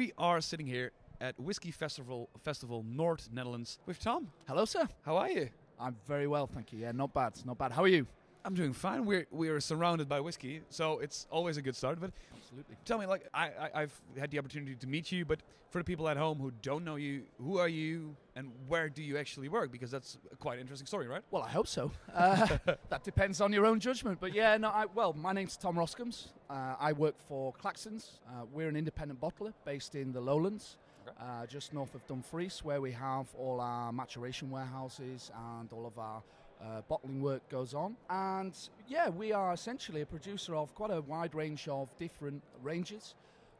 We are sitting here at Whiskey Festival Festival North Netherlands with Tom. Hello, sir. How are you? I'm very well, thank you. Yeah, not bad, not bad. How are you? I'm doing fine. We're we are surrounded by whiskey, so it's always a good start. But Absolutely. tell me, like I, I I've had the opportunity to meet you, but for the people at home who don't know you, who are you and where do you actually work? Because that's a quite interesting story, right? Well, I hope so. Uh, that depends on your own judgment. But yeah, no. I, well, my name's Tom Roskams. Uh, I work for Claxton's. Uh, we're an independent bottler based in the Lowlands, Okay. uh, just north of Dumfries, where we have all our maturation warehouses and all of our uh, bottling work goes on. And yeah, we are essentially a producer of quite a wide range of different ranges.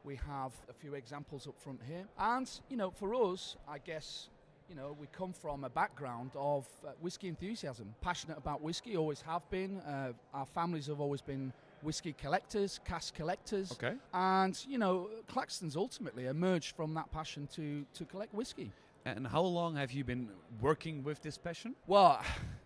We have a few examples up front here. And, you know, for us, I guess, you know, we come from a background of uh, whiskey enthusiasm, passionate about whiskey, always have been. Uh, our families have always been whiskey collectors, cask collectors. Okay. And, you know, Claxton's ultimately emerged from that passion to, to collect whiskey. And how long have you been working with this passion? Well,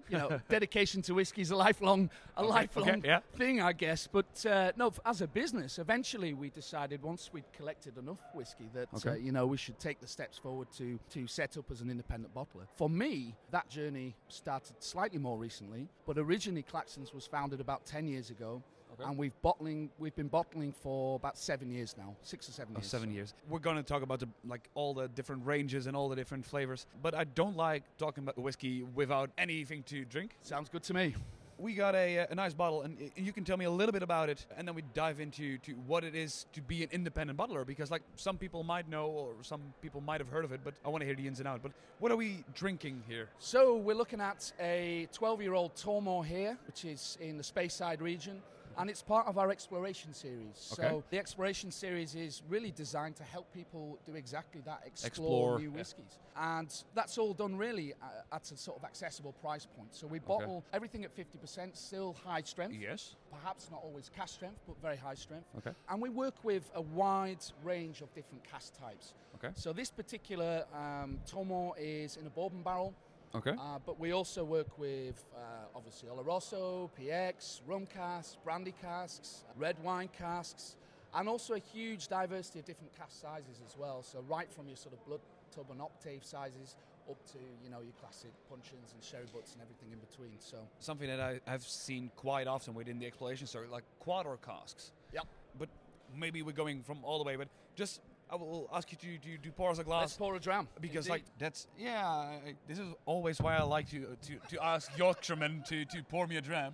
you know, dedication to whiskey is a lifelong, a Okay, lifelong okay, yeah. thing, I guess. But uh, no, as a business, eventually we decided once we'd collected enough whiskey that uh, you know we should take the steps forward to to set up as an independent bottler. For me, that journey started slightly more recently, but originally Claxton's was founded about ten years ago. Okay. And we've bottling. We've been bottling for about seven years now, six or seven Oh, years. seven years. We're going to talk about the like all the different ranges and all the different flavors. But I don't like talking about whiskey without anything to drink. Sounds good to me. We got a, uh, a nice bottle, and you can tell me a little bit about it, and then we dive into to what it is to be an independent bottler. Because like some people might know, or some people might have heard of it, but I want to hear the ins and out. But what are we drinking here? So we're looking at a 12-year-old Tormore here, which is in the Speyside region, and it's part of our exploration series. Okay. So the exploration series is really designed to help people do exactly that: explore, Explore, new yeah. whiskies, and that's all done really uh, at a sort of accessible price point. So we bottle everything at 50%, still high strength. Yes. Perhaps not always cask strength, but very high strength. Okay. And we work with a wide range of different cask types. Okay. So this particular um, Tormore is in a bourbon barrel. Okay. Uh, but we also work with uh, obviously Oloroso, PX, rum casks, brandy casks, red wine casks, and also a huge diversity of different cask sizes as well. So right from your sort of blood tub and octave sizes up to you know your classic puncheons and sherry butts and everything in between. So Something that I have seen quite often within the exploration story, like quarter casks. Yep. But maybe we're going from all the way. But just I will ask you to to, to pour us a glass. let's pour a dram. Because Indeed. like that's yeah I, this is always why i like to to, to ask yorkshiremen to, to pour me a dram.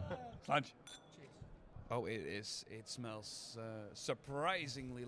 Lunch. Oh it is it smells uh, surprisingly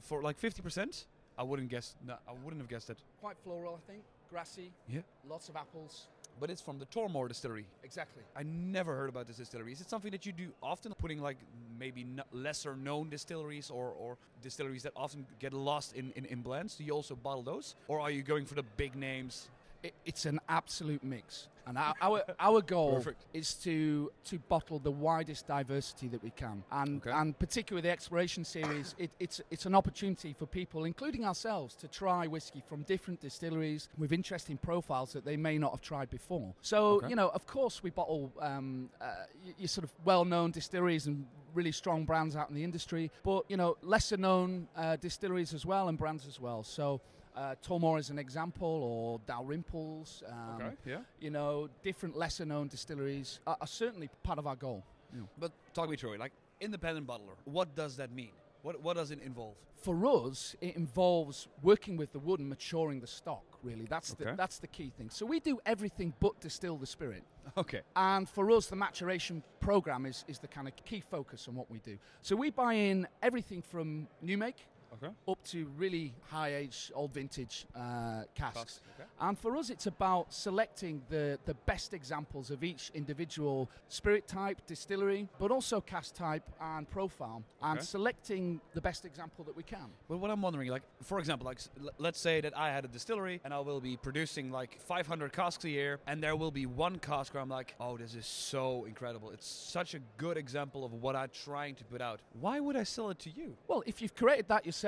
for like 50% i wouldn't guess no i wouldn't have guessed it. Quite floral, I think, grassy, yeah. Lots of apples. but it's from the tormore distillery. Exactly. i never heard about this distillery. Is it something that you do often? Putting like maybe lesser known distilleries or, or distilleries that often get lost in, in, in blends. Do you also bottle those? Or are you going for the big names It, it's an absolute mix, and our our, our goal Perfect. is to to bottle the widest diversity that we can, and Okay. and particularly the exploration series. It, it's it's an opportunity for people, including ourselves, to try whiskey from different distilleries with interesting profiles that they may not have tried before. So Okay. you know, of course, we bottle um, uh, your sort of well-known distilleries and really strong brands out in the industry, but you know, lesser-known uh, distilleries as well and brands as well. So. Uh, Tullamore is an example, or Dalrymples. Um, okay yeah You know, different lesser known distilleries are, are certainly part of our goal. But talk me through it. Like independent bottler, what does that mean? What what does it involve? For us, it involves working with the wood and maturing the stock, really. That's, Okay. the, that's the key thing. So we do everything but distill the spirit. Okay. And for us, the maturation program is, is the kind of key focus on what we do. So we buy in everything from new make Okay. up to really high age, old vintage uh, casks. Casks, okay. And for us, it's about selecting the, the best examples of each individual spirit type, distillery, but also cask type and profile, and Okay. selecting the best example that we can. But what I'm wondering, like, for example, like, let's say that I had a distillery and I will be producing like 500 casks a year, and there will be one cask where I'm like, oh, this is so incredible. It's such a good example of what I'm trying to put out. Why would I sell it to you? Well, if you've created that yourself,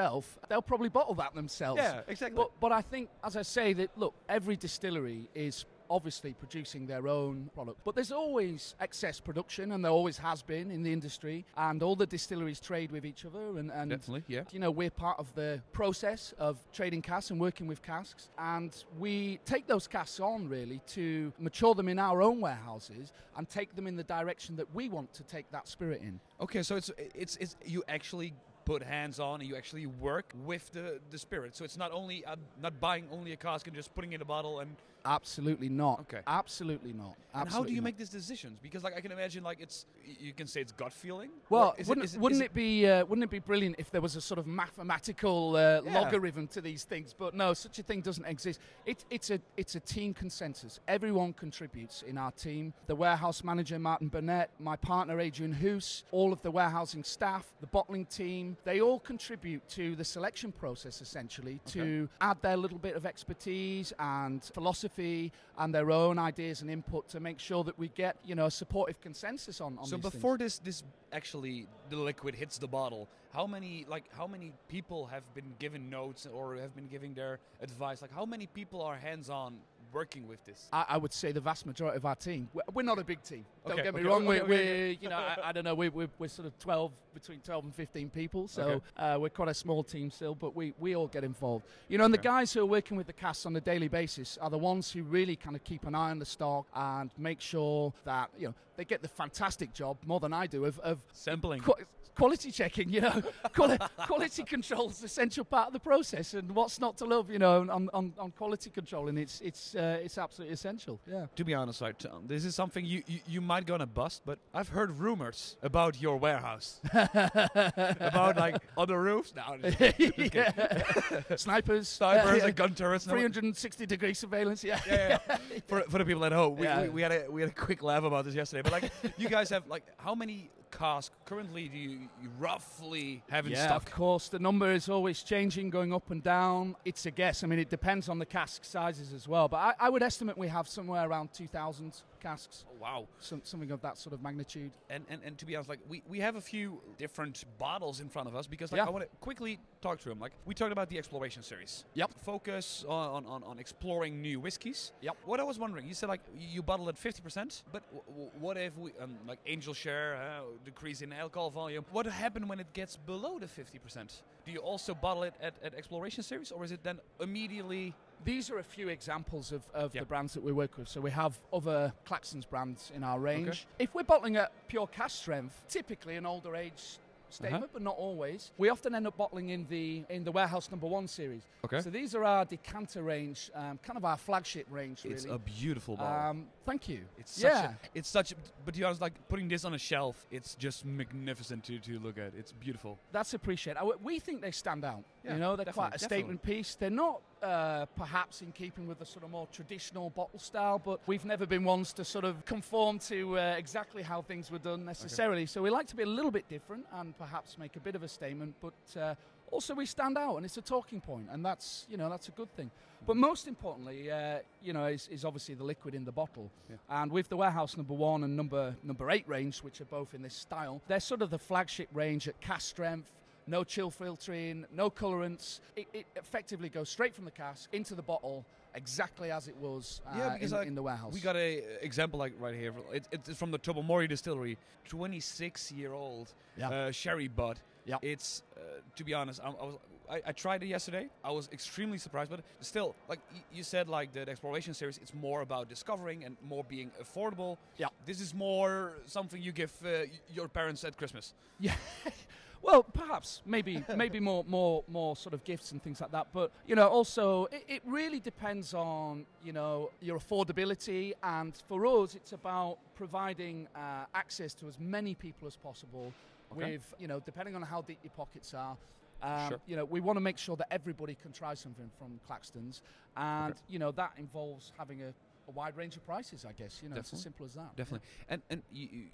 they'll probably bottle that themselves. Yeah, exactly. But, but I think, as I say, that look, every distillery is obviously producing their own product. But there's always excess production, and there always has been in the industry, and all the distilleries trade with each other. And, and Definitely, yeah. you know, we're part of the process of trading casks and working with casks, and we take those casks on really to mature them in our own warehouses and take them in the direction that we want to take that spirit in. Okay, so it's it's it's you actually put hands on and you actually work with the the spirit. So it's not only uh, not buying only a cask and just putting in a bottle and Absolutely not. Okay. Absolutely not. And how do you not. make these decisions? Because like I can imagine, like it's you can say it's gut feeling. Well, wouldn't, is is wouldn't it, be uh, wouldn't it be brilliant if there was a sort of mathematical uh, Yeah. logarithm to these things? But no, such a thing doesn't exist. It, it's a it's a team consensus. Everyone contributes in our team. The warehouse manager Martin Burnett, my partner Adrian Hoos, all of the warehousing staff, the bottling team. They all contribute to the selection process essentially to add their little bit of expertise and philosophy and their own ideas and input to make sure that we get you know a supportive consensus on. on so these things. before this this actually the liquid hits the bottle how many like how many people have been given notes or have been giving their advice like how many people are hands on working with this I, I would say the vast majority of our team. We're, we're not a big team. Don't Okay, get me okay, wrong. okay, we're, we're you know, I, I don't know. We're, we're, we're sort of 12, between 12 and 15 people. So uh, we're quite a small team still, but we, we all get involved. You know, and the guys who are working with the cast on a daily basis are the ones who really kind of keep an eye on the stock and make sure that, you know, they get the fantastic job, more than I do, of, of sampling qu- quality checking, you know, quali- quality control is an essential part of the process, and what's not to love, you know, on, on, on quality control, and it's it's uh, it's absolutely essential. Yeah. to be honest like this is something you, you you might gonna bust but i've heard rumors about your warehouse about like on the roofs no just kidding. yeah. Snipers, snipers uh, and gun turrets and all- 360 degree surveillance. Yeah. yeah, yeah. for, for the people at home, we, Yeah. we, we had a we had a quick laugh about this yesterday. But like, you guys have like, how many casks currently do you, you roughly have in Yeah, stock? of course. The number is always changing, going up and down. It's a guess. I mean, it depends on the cask sizes as well. But I, I would estimate we have somewhere around 2,000 casks, Oh, wow. some, something of that sort of magnitude. And, and and to be honest, like we, we have a few different bottles in front of us because like Yeah. I want to quickly talk to him. Like we talked about the exploration series. Yep. Focus on, on, on exploring new whiskies. Yep. What I was wondering, you said like you bottle at fifty percent, but w- w- what if we um, like angel share uh, decrease in alcohol volume? What happen when it gets below the fifty percent? Do you also bottle it at, at exploration series, or is it then immediately? These are a few examples of, of Yeah. the brands that we work with. So we have other Claxton's brands in our range. If we're bottling at pure cask strength, typically an older age statement, Uh-huh. but not always, we often end up bottling in the in the warehouse number one series. Okay. So these are our decanter range, um, kind of our flagship range, really. It's a beautiful bottle. um, thank you. It's such yeah. a, it's such, a, but to be honest, like putting this on a shelf, it's just magnificent to, to look at. It's beautiful. That's appreciated. I- We think they stand out. Yeah, you know, they're quite a definitely, statement piece. They're not uh, perhaps in keeping with the sort of more traditional bottle style, but we've never been ones to sort of conform to uh, exactly how things were done necessarily. So we like to be a little bit different and perhaps make a bit of a statement, but uh, also we stand out and it's a talking point, and that's you know that's a good thing. But most importantly, uh, you know, is, is obviously the liquid in the bottle. Yeah. And with the warehouse number one and number number eight range, which are both in this style, they're sort of the flagship range at cask strength. No chill filtering, no colorants. It, it effectively goes straight from the cask into the bottle, exactly as it was uh, Yeah, in, like, in the warehouse. We got a uh, example like right here. It, it's from the Tobermory distillery, 26 year old Yeah. uh, sherry butt. Yeah. It's uh, to be honest, I, I was I, I tried it yesterday. I was extremely surprised, but still, like y- you said, like the, the exploration series, it's more about discovering and more being affordable. Yeah. This is more something you give uh, your parents at Christmas. Yeah. Well, perhaps maybe maybe more more more sort of gifts and things like that. But you know, also it, it really depends on you know your affordability, and for us, it's about providing uh, access to as many people as possible. Okay. With you know, depending on how deep your pockets are. Um, Sure. You know, we want to make sure that everybody can try something from Claxton's, and Okay. you know that involves having a, a wide range of prices. I guess you know it's as simple as that. Definitely. And and you, you,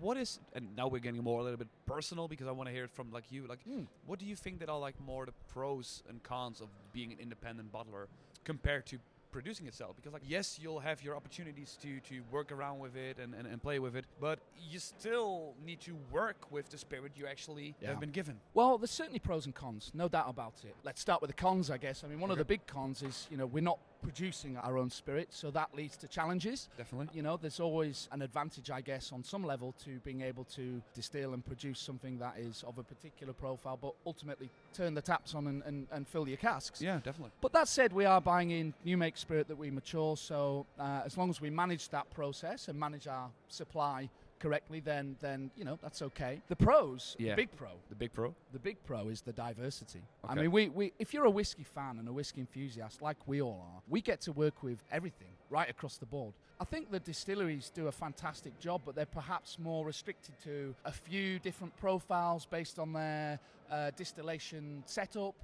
what is and now we're getting more a little bit personal because I want to hear it from like you. Like, Mm. what do you think that are like more the pros and cons of being an independent bottler compared to producing itself because like yes you'll have your opportunities to to work around with it and, and, and play with it but you still need to work with the spirit you actually Yeah. have been given Well, there's certainly pros and cons, no doubt about it. Let's start with the cons, I guess. I mean, one of the big cons is, you know, we're not producing our own spirit, so that leads to challenges. definitely You know, there's always an advantage, I guess, on some level to being able to distill and produce something that is of a particular profile, but ultimately turn the taps on and, and, and fill your casks. yeah definitely But that said, we are buying in new make spirit that we mature. So uh, as long as we manage that process and manage our supply correctly, then then you know that's okay. The pros, Yeah. the big pro, the big pro the big pro is the diversity. I mean, we, we if you're a whiskey fan and a whiskey enthusiast like we all are, we get to work with everything right across the board. I think the distilleries do a fantastic job, but they're perhaps more restricted to a few different profiles based on their uh, distillation setup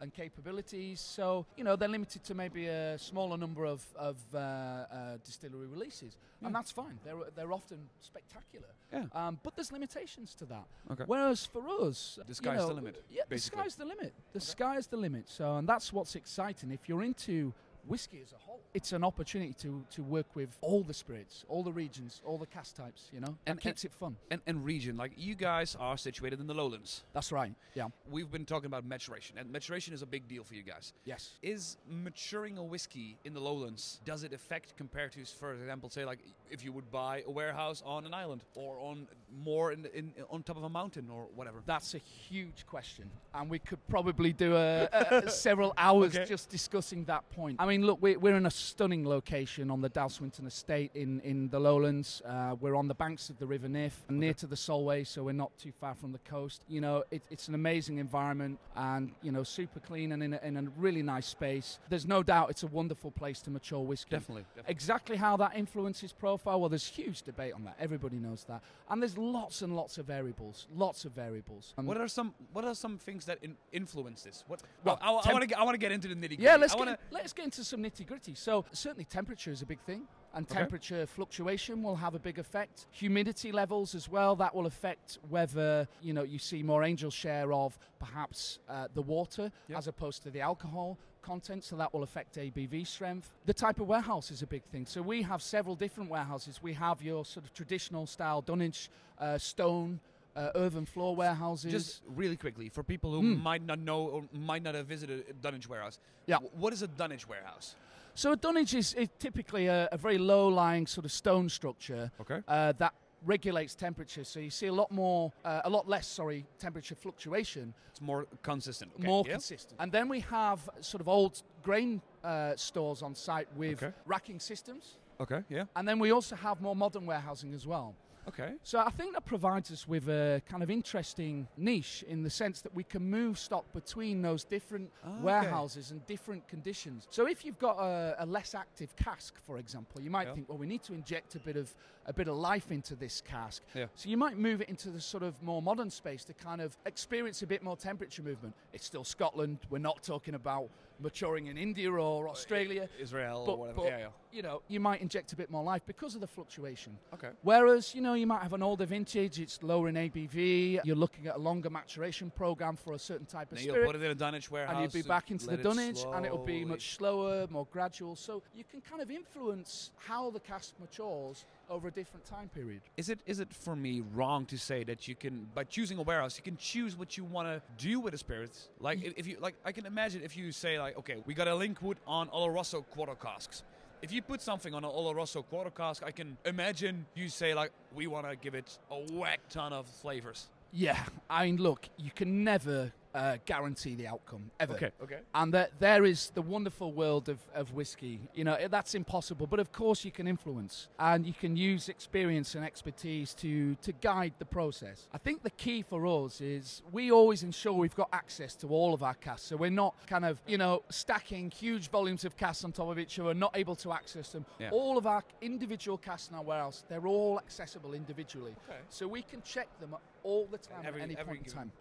and capabilities. So, you know, they're limited to maybe a smaller number of, of uh, uh, distillery releases. Yeah. And that's fine. They're, they're often spectacular. yeah Um, but there's limitations to that. okay Whereas for us, The you sky's the limit, Yeah, basically. the sky's the limit. The sky's the limit. So, and that's what's exciting. If you're into whiskey as a whole, it's an opportunity to, to work with all the spirits, all the regions, all the cask types. You know, and, And- keeps it fun. and, and region like you guys are situated in the lowlands That's right. Yeah. we've been talking about maturation and maturation is a big deal for you guys Yes. is maturing a whiskey in the lowlands does it affect compared to for example say like if you would buy a warehouse on an island or on more in, in on top of a mountain or whatever That's a huge question, and we could probably do a, a, several hours Okay. just discussing that point. I mean, look, we're, we're in a stunning location on the Dalswinton Estate in, in the lowlands. Uh, we're on the banks of the River Nith, near to the Solway, so we're not too far from the coast. You know, it, it's an amazing environment, and you know, super clean and in a, in a really nice space. There's no doubt it's a wonderful place to mature whiskey. definitely, definitely. Exactly how that influences profile, well, there's huge debate on that. Everybody knows that, and there's lots and lots of variables, lots of variables. Um, what are some what are some things that in, influence this what Well, well, I, temp- want to I want to get into the nitty gritty yeah, let's I get, wanna, let's get into some nitty gritty. So certainly temperature is a big thing. And Okay. temperature fluctuation will have a big effect. Humidity levels as well. That will affect whether you know you see more angel share of perhaps uh, the water Yep. as opposed to the alcohol content. So that will affect ABV strength. The type of warehouse is a big thing. So we have several different warehouses. We have your sort of traditional style dunnage, uh, stone, uh, earthen floor warehouses. just really quickly for people who Mm. might not know or might not have visited a Dunnage warehouse Yeah. wh- what is a Dunnage warehouse So a dunnage is, is typically a, a very low-lying sort of stone structure okay uh, that regulates temperature. So you see a lot more, uh, a lot less, sorry, temperature fluctuation, it's more consistent okay. more yeah. consistent. And then we have sort of old grain uh, stores on site with Okay. racking systems. okay yeah And then we also have more modern warehousing as well. Okay So I think that provides us with a kind of interesting niche in the sense that we can move stock between those different ah, okay. warehouses and different conditions. So if you've got a, a less active cask, for example, you might Yeah. think, well, we need to inject a bit of a bit of life into this cask. Yeah. So you might move it into the sort of more modern space to kind of experience a bit more temperature movement. It's still Scotland. We're not talking about maturing in India or Australia. Israel But, or whatever but, yeah yeah you know, you might inject a bit more life because of the fluctuation. okay Whereas, you know, you might have an older vintage, it's lower in ABV, you're looking at a longer maturation program for a certain type of you'll spirit. put it in a Dunnage warehouse And you'd be back into the dunnage, and it'll be much slower, more gradual. So you can kind of influence how the cask matures over a different time period. Is it is it for me wrong to say that you can by choosing a warehouse you can choose what you want to do with the spirits? Like if, you like, I can imagine if you say like, okay, we got a Linkwood on Oloroso quarter casks. If you put something on an Oloroso quarter cask, I can imagine you say like, we want to give it a whack ton of flavors. Yeah, I mean, look, you can never uh, guarantee the outcome ever. okay. And that there is the wonderful world of, of whiskey. You know, that's impossible. But of course, you can influence and you can use experience and expertise to, to guide the process. I think the key for us is we always ensure we've got access to all of our casks. So we're not kind of, you know, stacking huge volumes of casks on top of each other, not able to access them. Yeah. All of our individual casks in our warehouse, they're all accessible individually. Okay. So we can check them all the time Every, at any point in given time.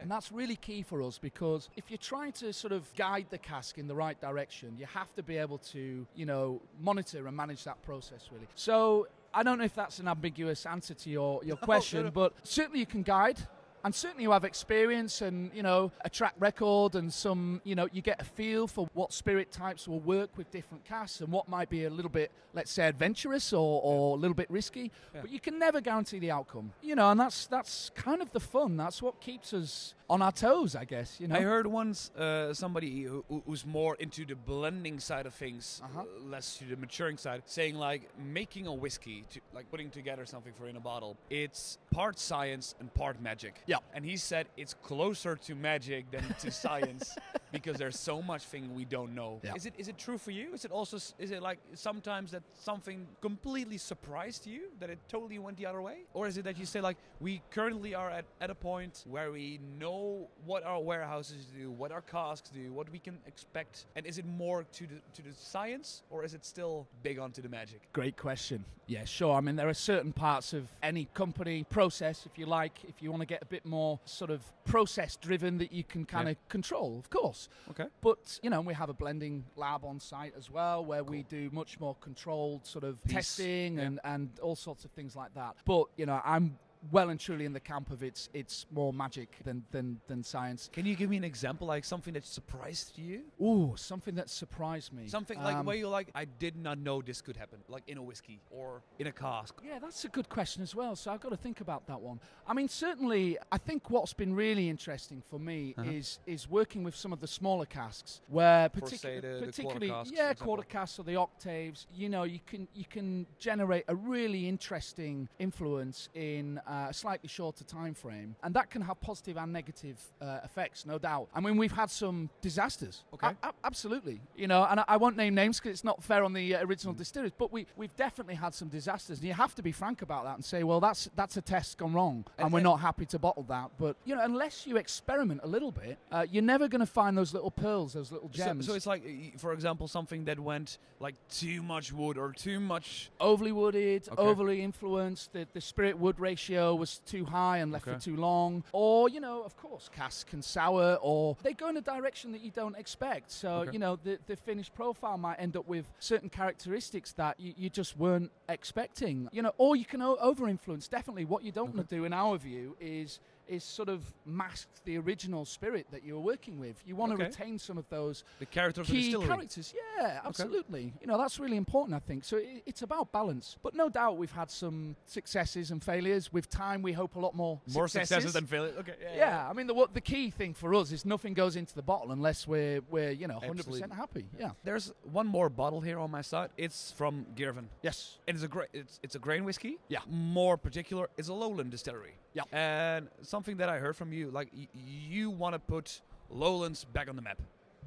And that's really key for us because if you're trying to sort of guide the cask in the right direction, you have to be able to, you know, monitor and manage that process really. So I don't know if that's an ambiguous answer to your, your question, no. but certainly you can guide and certainly you have experience and you know a track record and some you know you get a feel for what spirit types will work with different casks and what might be a little bit let's say adventurous or, or a little bit risky Yeah. but you can never guarantee the outcome you know and that's that's kind of the fun that's what keeps us on our toes i guess you know I heard once uh, somebody who, who- who's more into the blending side of things, Uh-huh. uh, less to the maturing side, saying like making a whiskey, to, like putting together something for in a bottle, it's part science and part magic. Yeah. And he said it's closer to magic than to science because there's so much thing we don't know. Yeah. Is it is it true for you? Is it also is it like sometimes that something completely surprised you that it totally went the other way, or is it that you say like we currently are at, at a point where we know what our warehouses do, what our casks do, what we can expect, and is it more to the to the science or is it still big onto the magic? Great question. Yeah, sure. I mean, there are certain parts of any company process, if you like, if you want to get a bit more sort of process driven that you can kind Yeah. of control, of course. Okay. But, you know, we have a blending lab on site as well where we do much more controlled sort of Piece, testing yeah. and, and all sorts of things like that. But, you know, I'm well and truly in the camp of it's it's more magic than than, than science. Can you give me an example, like something that surprised you? Ooh, something that surprised me. Something like Um, where you're like, I did not know this could happen, like in a whiskey or in a cask. Yeah, that's a good question as well. So I've got to think about that one. I mean, certainly, I think what's been really interesting for me Uh-huh. is is working with some of the smaller casks, where For, say, the- the quarter particularly, casks, yeah, quarter casks or the octaves. You know, you can you can generate a really interesting influence in uh, a slightly shorter time frame, and that can have positive and negative uh, effects, no doubt. I mean, we've had some disasters. Okay. A- a- absolutely. You know, and I, I won't name names because it's not fair on the uh, Mm. original distillers, but we we've definitely had some disasters, and you have to be frank about that and say, well, that's that's a test gone wrong, and, And- we're and- not happy to bottle that. But you know, unless you experiment a little bit, uh, you're never going to find those little pearls, those little gems. so it's like, for example, something that went like too much wood or too much. overly wooded, Okay. overly influenced. The, the spirit wood ratio was too high and left Okay. for too long. Or, you know, of course, casks can sour or they go in a direction that you don't expect. So, Okay. you know, the, the finished profile might end up with certain characteristics that you, you just weren't expecting. You know, or you can o- over influence. Definitely, what you don't want to do, in our view, is is sort of mask the original spirit that you were working with. You want Okay. to retain some of those The character of the key distillery. characters. Yeah, absolutely. You know, that's really important, I think. So it, it's about balance. But no doubt we've had some successes and failures. With time, we hope a lot more More successes. successes than failures. Okay. Yeah. yeah, I mean, the, what the key thing for us is nothing goes into the bottle unless we're, we're you know, 100% Absolutely. happy. Yeah. There's one more bottle here on my side. It's from Girvan. Yes. It is a great. It's it's a grain whiskey. Yeah. More particular, it's a lowland distillery. Yeah. And something that I heard from you, like y- you want to put lowlands back on the map.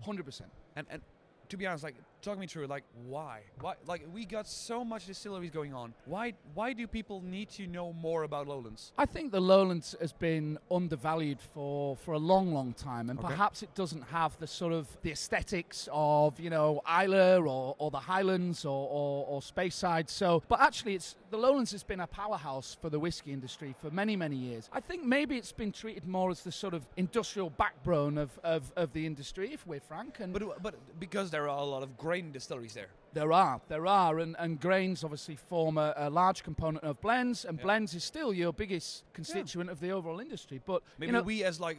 100%. And and to be honest, like talk me through, like why? Why? Like we got so much distilleries going on. Why? Why do people need to know more about lowlands? I think the lowlands has been undervalued for, for a long, long time, and Okay. perhaps it doesn't have the sort of the aesthetics of you know Islay or, or the Highlands or, or, or Speyside. So, but actually, it's the lowlands has been a powerhouse for the whiskey industry for many, many years. I think maybe it's been treated more as the sort of industrial backbone of, of, of the industry, if we're frank. And But but because there are a lot of grain distilleries there. there are, there are, and, and grains obviously form a, a large component of blends, and Yeah. blends is still your biggest constituent of the overall industry. But Maybe you know, we as like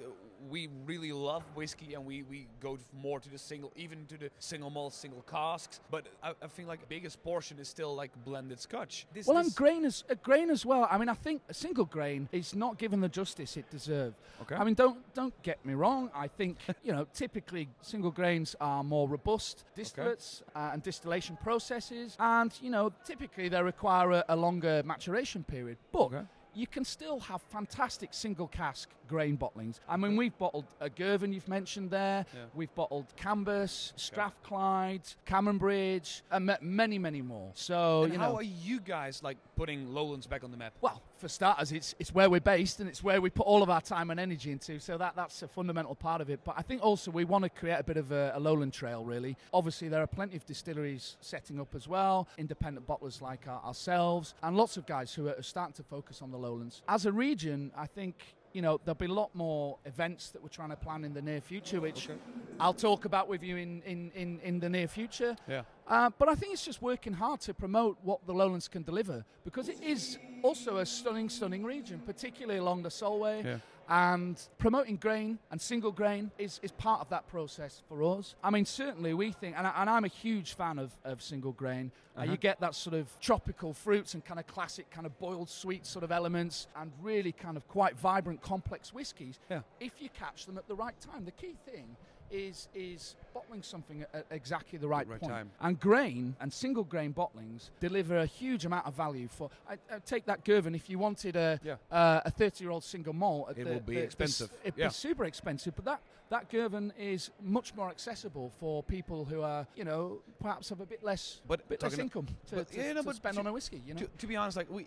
we really love whiskey and we, we go more to the single even to the single malt single casks but I, I think like biggest portion is still like blended scotch this, well, this and grain as a grain as well. I mean, I think a single grain is not given the justice it deserves. okay I mean, don't don't get me wrong. I think you know typically single grains are more robust distillates uh, and distillation processes, and you know typically they require a, a longer maturation period. But Okay. You can still have fantastic single cask grain bottlings. I mean, we've bottled uh, a Girvan you've mentioned there. Yeah. We've bottled Cambus, Strathclyde, Cameron Bridge, and many, many more. So and you how know. are you guys like putting lowlands back on the map Well, for starters, it's it's where we're based and it's where we put all of our time and energy into. So that that's a fundamental part of it. But I think also we want to create a bit of a, a lowland trail. Really, obviously there are plenty of distilleries setting up as well, independent bottlers like our, ourselves, and lots of guys who are starting to focus on the lowlands. As a region, I think. You know, there'll be a lot more events that we're trying to plan in the near future, which Okay. I'll talk about with you in, in, in, in the near future. yeah Uh, but I think it's just working hard to promote what the lowlands can deliver because it is also a stunning, stunning region, particularly along the Solway. Yeah. And promoting grain and single grain is, is part of that process for us. I mean, certainly we think, and, I, and I'm a huge fan of, of single grain. Uh, Uh-huh. you get that sort of tropical fruits and kind of classic, kind of boiled sweet sort of elements, and really kind of quite vibrant, complex whiskies. Yeah. If you catch them at the right time, the key thing is is bottling something at, exactly the right, Right point. time. And grain and single grain bottlings deliver a huge amount of value for. I, I take that Girvan. If you wanted a Yeah. uh, a 30 year old single malt, at It the- will be the- the expensive. it'd Yeah. be super expensive, but that. That Girvan is much more accessible for people who are, you know, perhaps have a bit less, But bit less income to, to, yeah, no, to spend on a whiskey. You know, To, to be honest, like we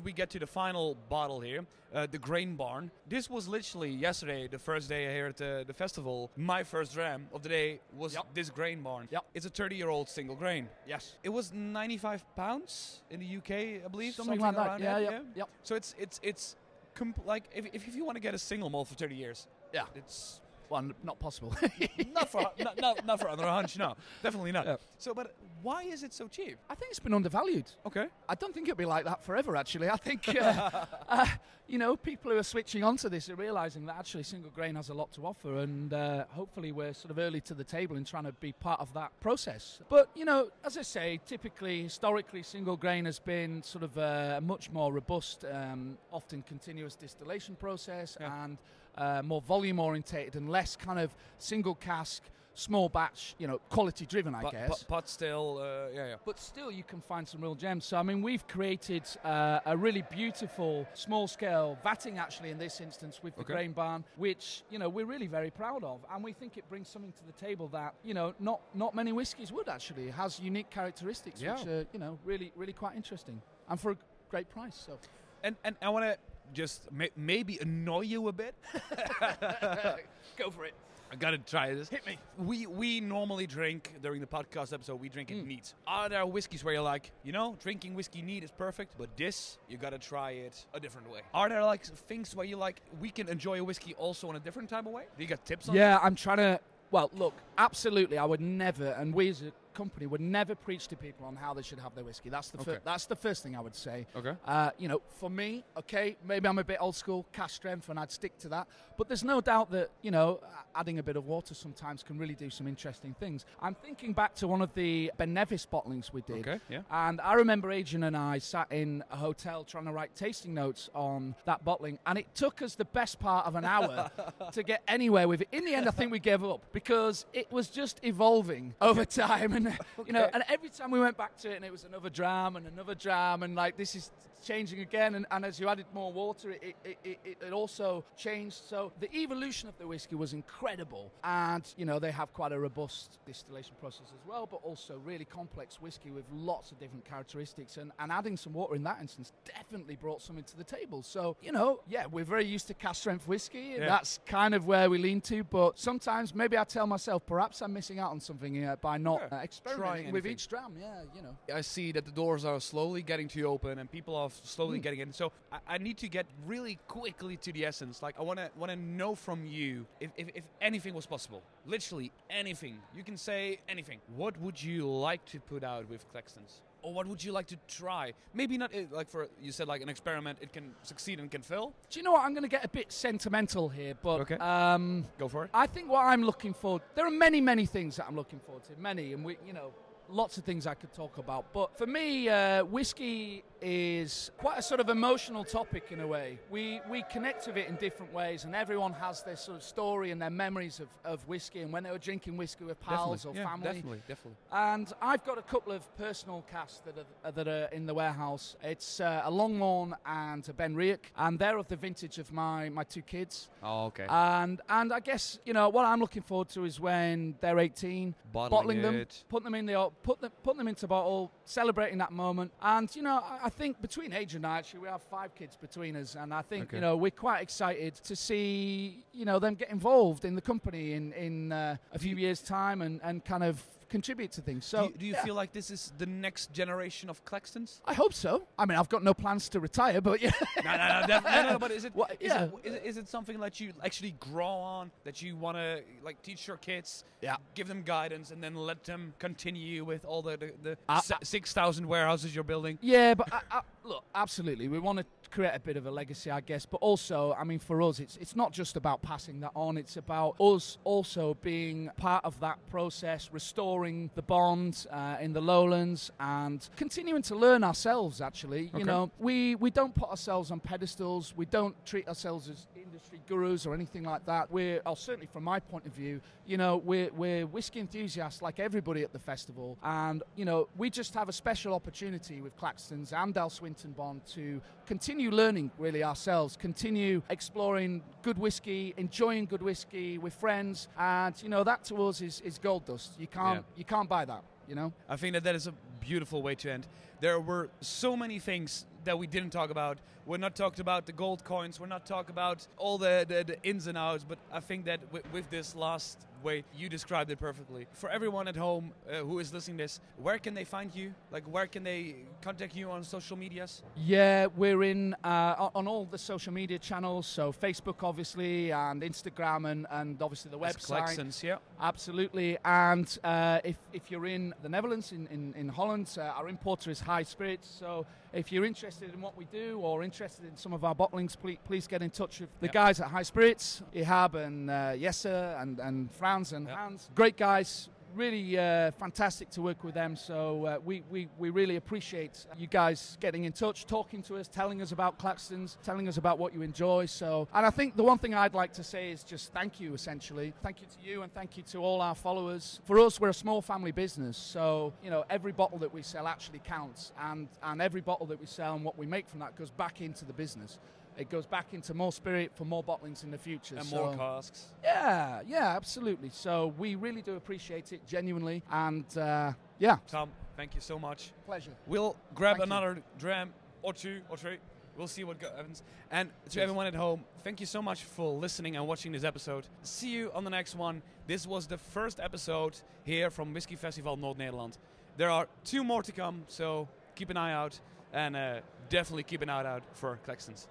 we get to the final bottle here, uh, the Grain Barn. This was literally yesterday, the first day here at the, the festival. My first dram of the day was Yep. this Grain Barn. Yep. It's a 30-year-old single grain. yes, It was 95 pounds in the UK, I believe. something, like that. Yeah, that, yeah, yep. So it's it's it's comp- like if, if if you want to get a single malt for 30 years, Yeah. it's Well, not possible. not for not, not, not for under a hunch, no, definitely not. Yeah. So, but why is it so cheap? I think it's been undervalued. Okay. I don't think it'll be like that forever, actually. I think, uh, uh, you know, people who are switching onto this are realizing that actually single grain has a lot to offer, and uh, hopefully we're sort of early to the table in trying to be part of that process. But, you know, as I say, typically, historically, single grain has been sort of a much more robust, um, often continuous distillation process Yeah. and uh, more volume orientated and less kind of single cask. Small batch, you know, quality driven, I Pot, guess. pot, pot still, uh, yeah, yeah. But still, you can find some real gems. So, I mean, we've created uh, a really beautiful small scale vatting, actually, in this instance, with the Okay. grain barn, which, you know, we're really very proud of. And we think it brings something to the table that, you know, not, not many whiskies would actually. It has unique characteristics, Yeah. which are, you know, really, really quite interesting. And for a great price. So, And and I want to just may, maybe annoy you a bit. go for it. I gotta try this. Hit me. We we normally drink during the podcast episode. We drink it Mm. neat. Are there whiskeys where you're like, you know, drinking whiskey neat is perfect, but this you gotta try it a different way? Are there like things where you like we can enjoy a whiskey also in a different type of way? Do you got tips on? Yeah, I'm trying to. Well, look, absolutely, I would never, and we as a company would never preach to people on how they should have their whiskey. That's the fir- that's the first thing I would say. Okay. Uh, you know, for me, okay, maybe I'm a bit old school, cask strength, and I'd stick to that. But there's no doubt that you know, adding a bit of water sometimes can really do some interesting things. I'm thinking back to one of the Ben Nevis bottlings we did. Okay. Yeah. And I remember Adrian and I sat in a hotel trying to write tasting notes on that bottling, and it took us the best part of an hour to get anywhere with it. In the end, I think we gave up because it was just evolving over time, and you know, and every time we went back to it, and it was another dram and another dram, and like this is changing again. And, and as you added more water, it, it, it, it, it also changed. So the evolution of the whiskey was incredible, and you know they have quite a robust distillation process as well, but also really complex whiskey with lots of different characteristics. And, and adding some water in that instance definitely brought something to the table. So you know, yeah, we're very used to cask strength whiskey, and Yeah. that's kind of where we lean to. But sometimes maybe I tell myself perhaps I'm missing out on something uh, by not Yeah, uh, experimenting trying with each dram. Yeah, you know. I see that the doors are slowly getting to open and people are slowly Mm. getting in. So I, I need to get really quickly to the essence. Like I want to want to know from you if, if, if anything was possible. Literally anything. You can say anything. What would you like to put out with Claxtons? Or what would you like to try? Maybe not uh, like for you said like an experiment. It can succeed and can fail. Do you know what? I'm going to get a bit sentimental here, but Okay. um, Go for it. I think what I'm looking for. There are many, many things that I'm looking forward to. Many, and we, you know, lots of things I could talk about. But for me, uh, whiskey is quite a sort of emotional topic in a way. We we connect with it in different ways, and everyone has their sort of story and their memories of, of whiskey and when they were drinking whiskey with pals or yeah, family. Definitely, definitely. And I've got a couple of personal casks that are, that are in the warehouse. It's uh, a Longmorn and a Ben Riach, and they're of the vintage of my, my two kids. Oh, okay. And and I guess you know what I'm looking forward to is when they're 18, bottling them, putting them in the put them putting them into bottle, celebrating that moment. And you know, I, I think between Age and I, actually, we have five kids between us, and I think Okay. you know we're quite excited to see you know them get involved in the company in in uh, a few years' time and and kind of contribute to things. So do you, do you yeah. feel like this is the next generation of Claxtons? I hope so. I mean, I've got no plans to retire, but yeah. no, no, no, def- no, no, But is it, What- is, yeah. it, is, it, is it something that you actually grow on? That you want to like teach your kids? Yeah. Give them guidance and then let them continue with all the the, the uh, six thousand warehouses you're building. Yeah, but I, I, look, absolutely, we want to create a bit of a legacy, I guess. But also, I mean, for us, it's it's not just about passing that on. It's about us also being part of that process, restoring the bond uh, in the lowlands, and continuing to learn ourselves. Actually, Okay. you know, we we don't put ourselves on pedestals. We don't treat ourselves as industry gurus or anything like that. We're, or certainly from my point of view, you know, we're, we're whiskey enthusiasts like everybody at the festival. And, you know, we just have a special opportunity with Claxton's and Dalswinton Bond to continue learning really ourselves, continue exploring good whiskey, enjoying good whiskey with friends. And, you know, that to us is, is gold dust. You can't, Yeah. you can't buy that, you know? I think that that is a beautiful way to end. There were so many things that we didn't talk about. We're not talked about the gold coins. We're not talked about all the, the, the ins and outs. But I think that with, with this last way, you described it perfectly. For everyone at home uh, who is listening this, where can they find you? Like, where can they contact you on social medias? Yeah, we're in uh, on- all the social media channels, so Facebook, obviously, and Instagram, and, and obviously the website. Claxton's, yeah. Absolutely. And uh, if, if you're in the Netherlands, in, in, in Holland, uh, our importer is High Spirits. So if you're interested in what we do or interested in some of our bottlings, please, please get in touch with the Yeah. guys at High Spirits, Ihab and uh, Jesse and, and Frans and Yeah. Hans. Great guys. Really uh, fantastic to work with them. So uh, we, we, we really appreciate you guys getting in touch, talking to us, telling us about Claxton's, telling us about what you enjoy. So, and I think the one thing I'd like to say is just thank you, essentially. Thank you to you and thank you to all our followers. For us, we're a small family business, so you know every bottle that we sell actually counts, and and every bottle that we sell and what we make from that goes back into the business. It goes back into more spirit for more bottlings in the future. And so- more casks. yeah, yeah, absolutely. So we really do appreciate it, genuinely, and uh, yeah, Tom, thank you so much. pleasure. We'll grab Thank you. another dram or two or three. We'll see what happens. And to Cheers. everyone at home, thank you so much for listening and watching this episode. See you on the next one. This was the first episode here from Whiskey Festival North Nederland. There are two more to come, so keep an eye out and uh, definitely keep an eye out for Claxtons.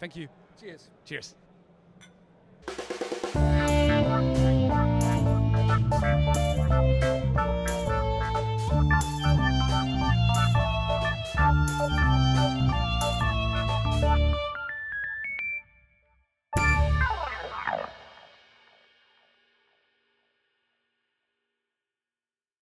Thank you. Cheers. Cheers.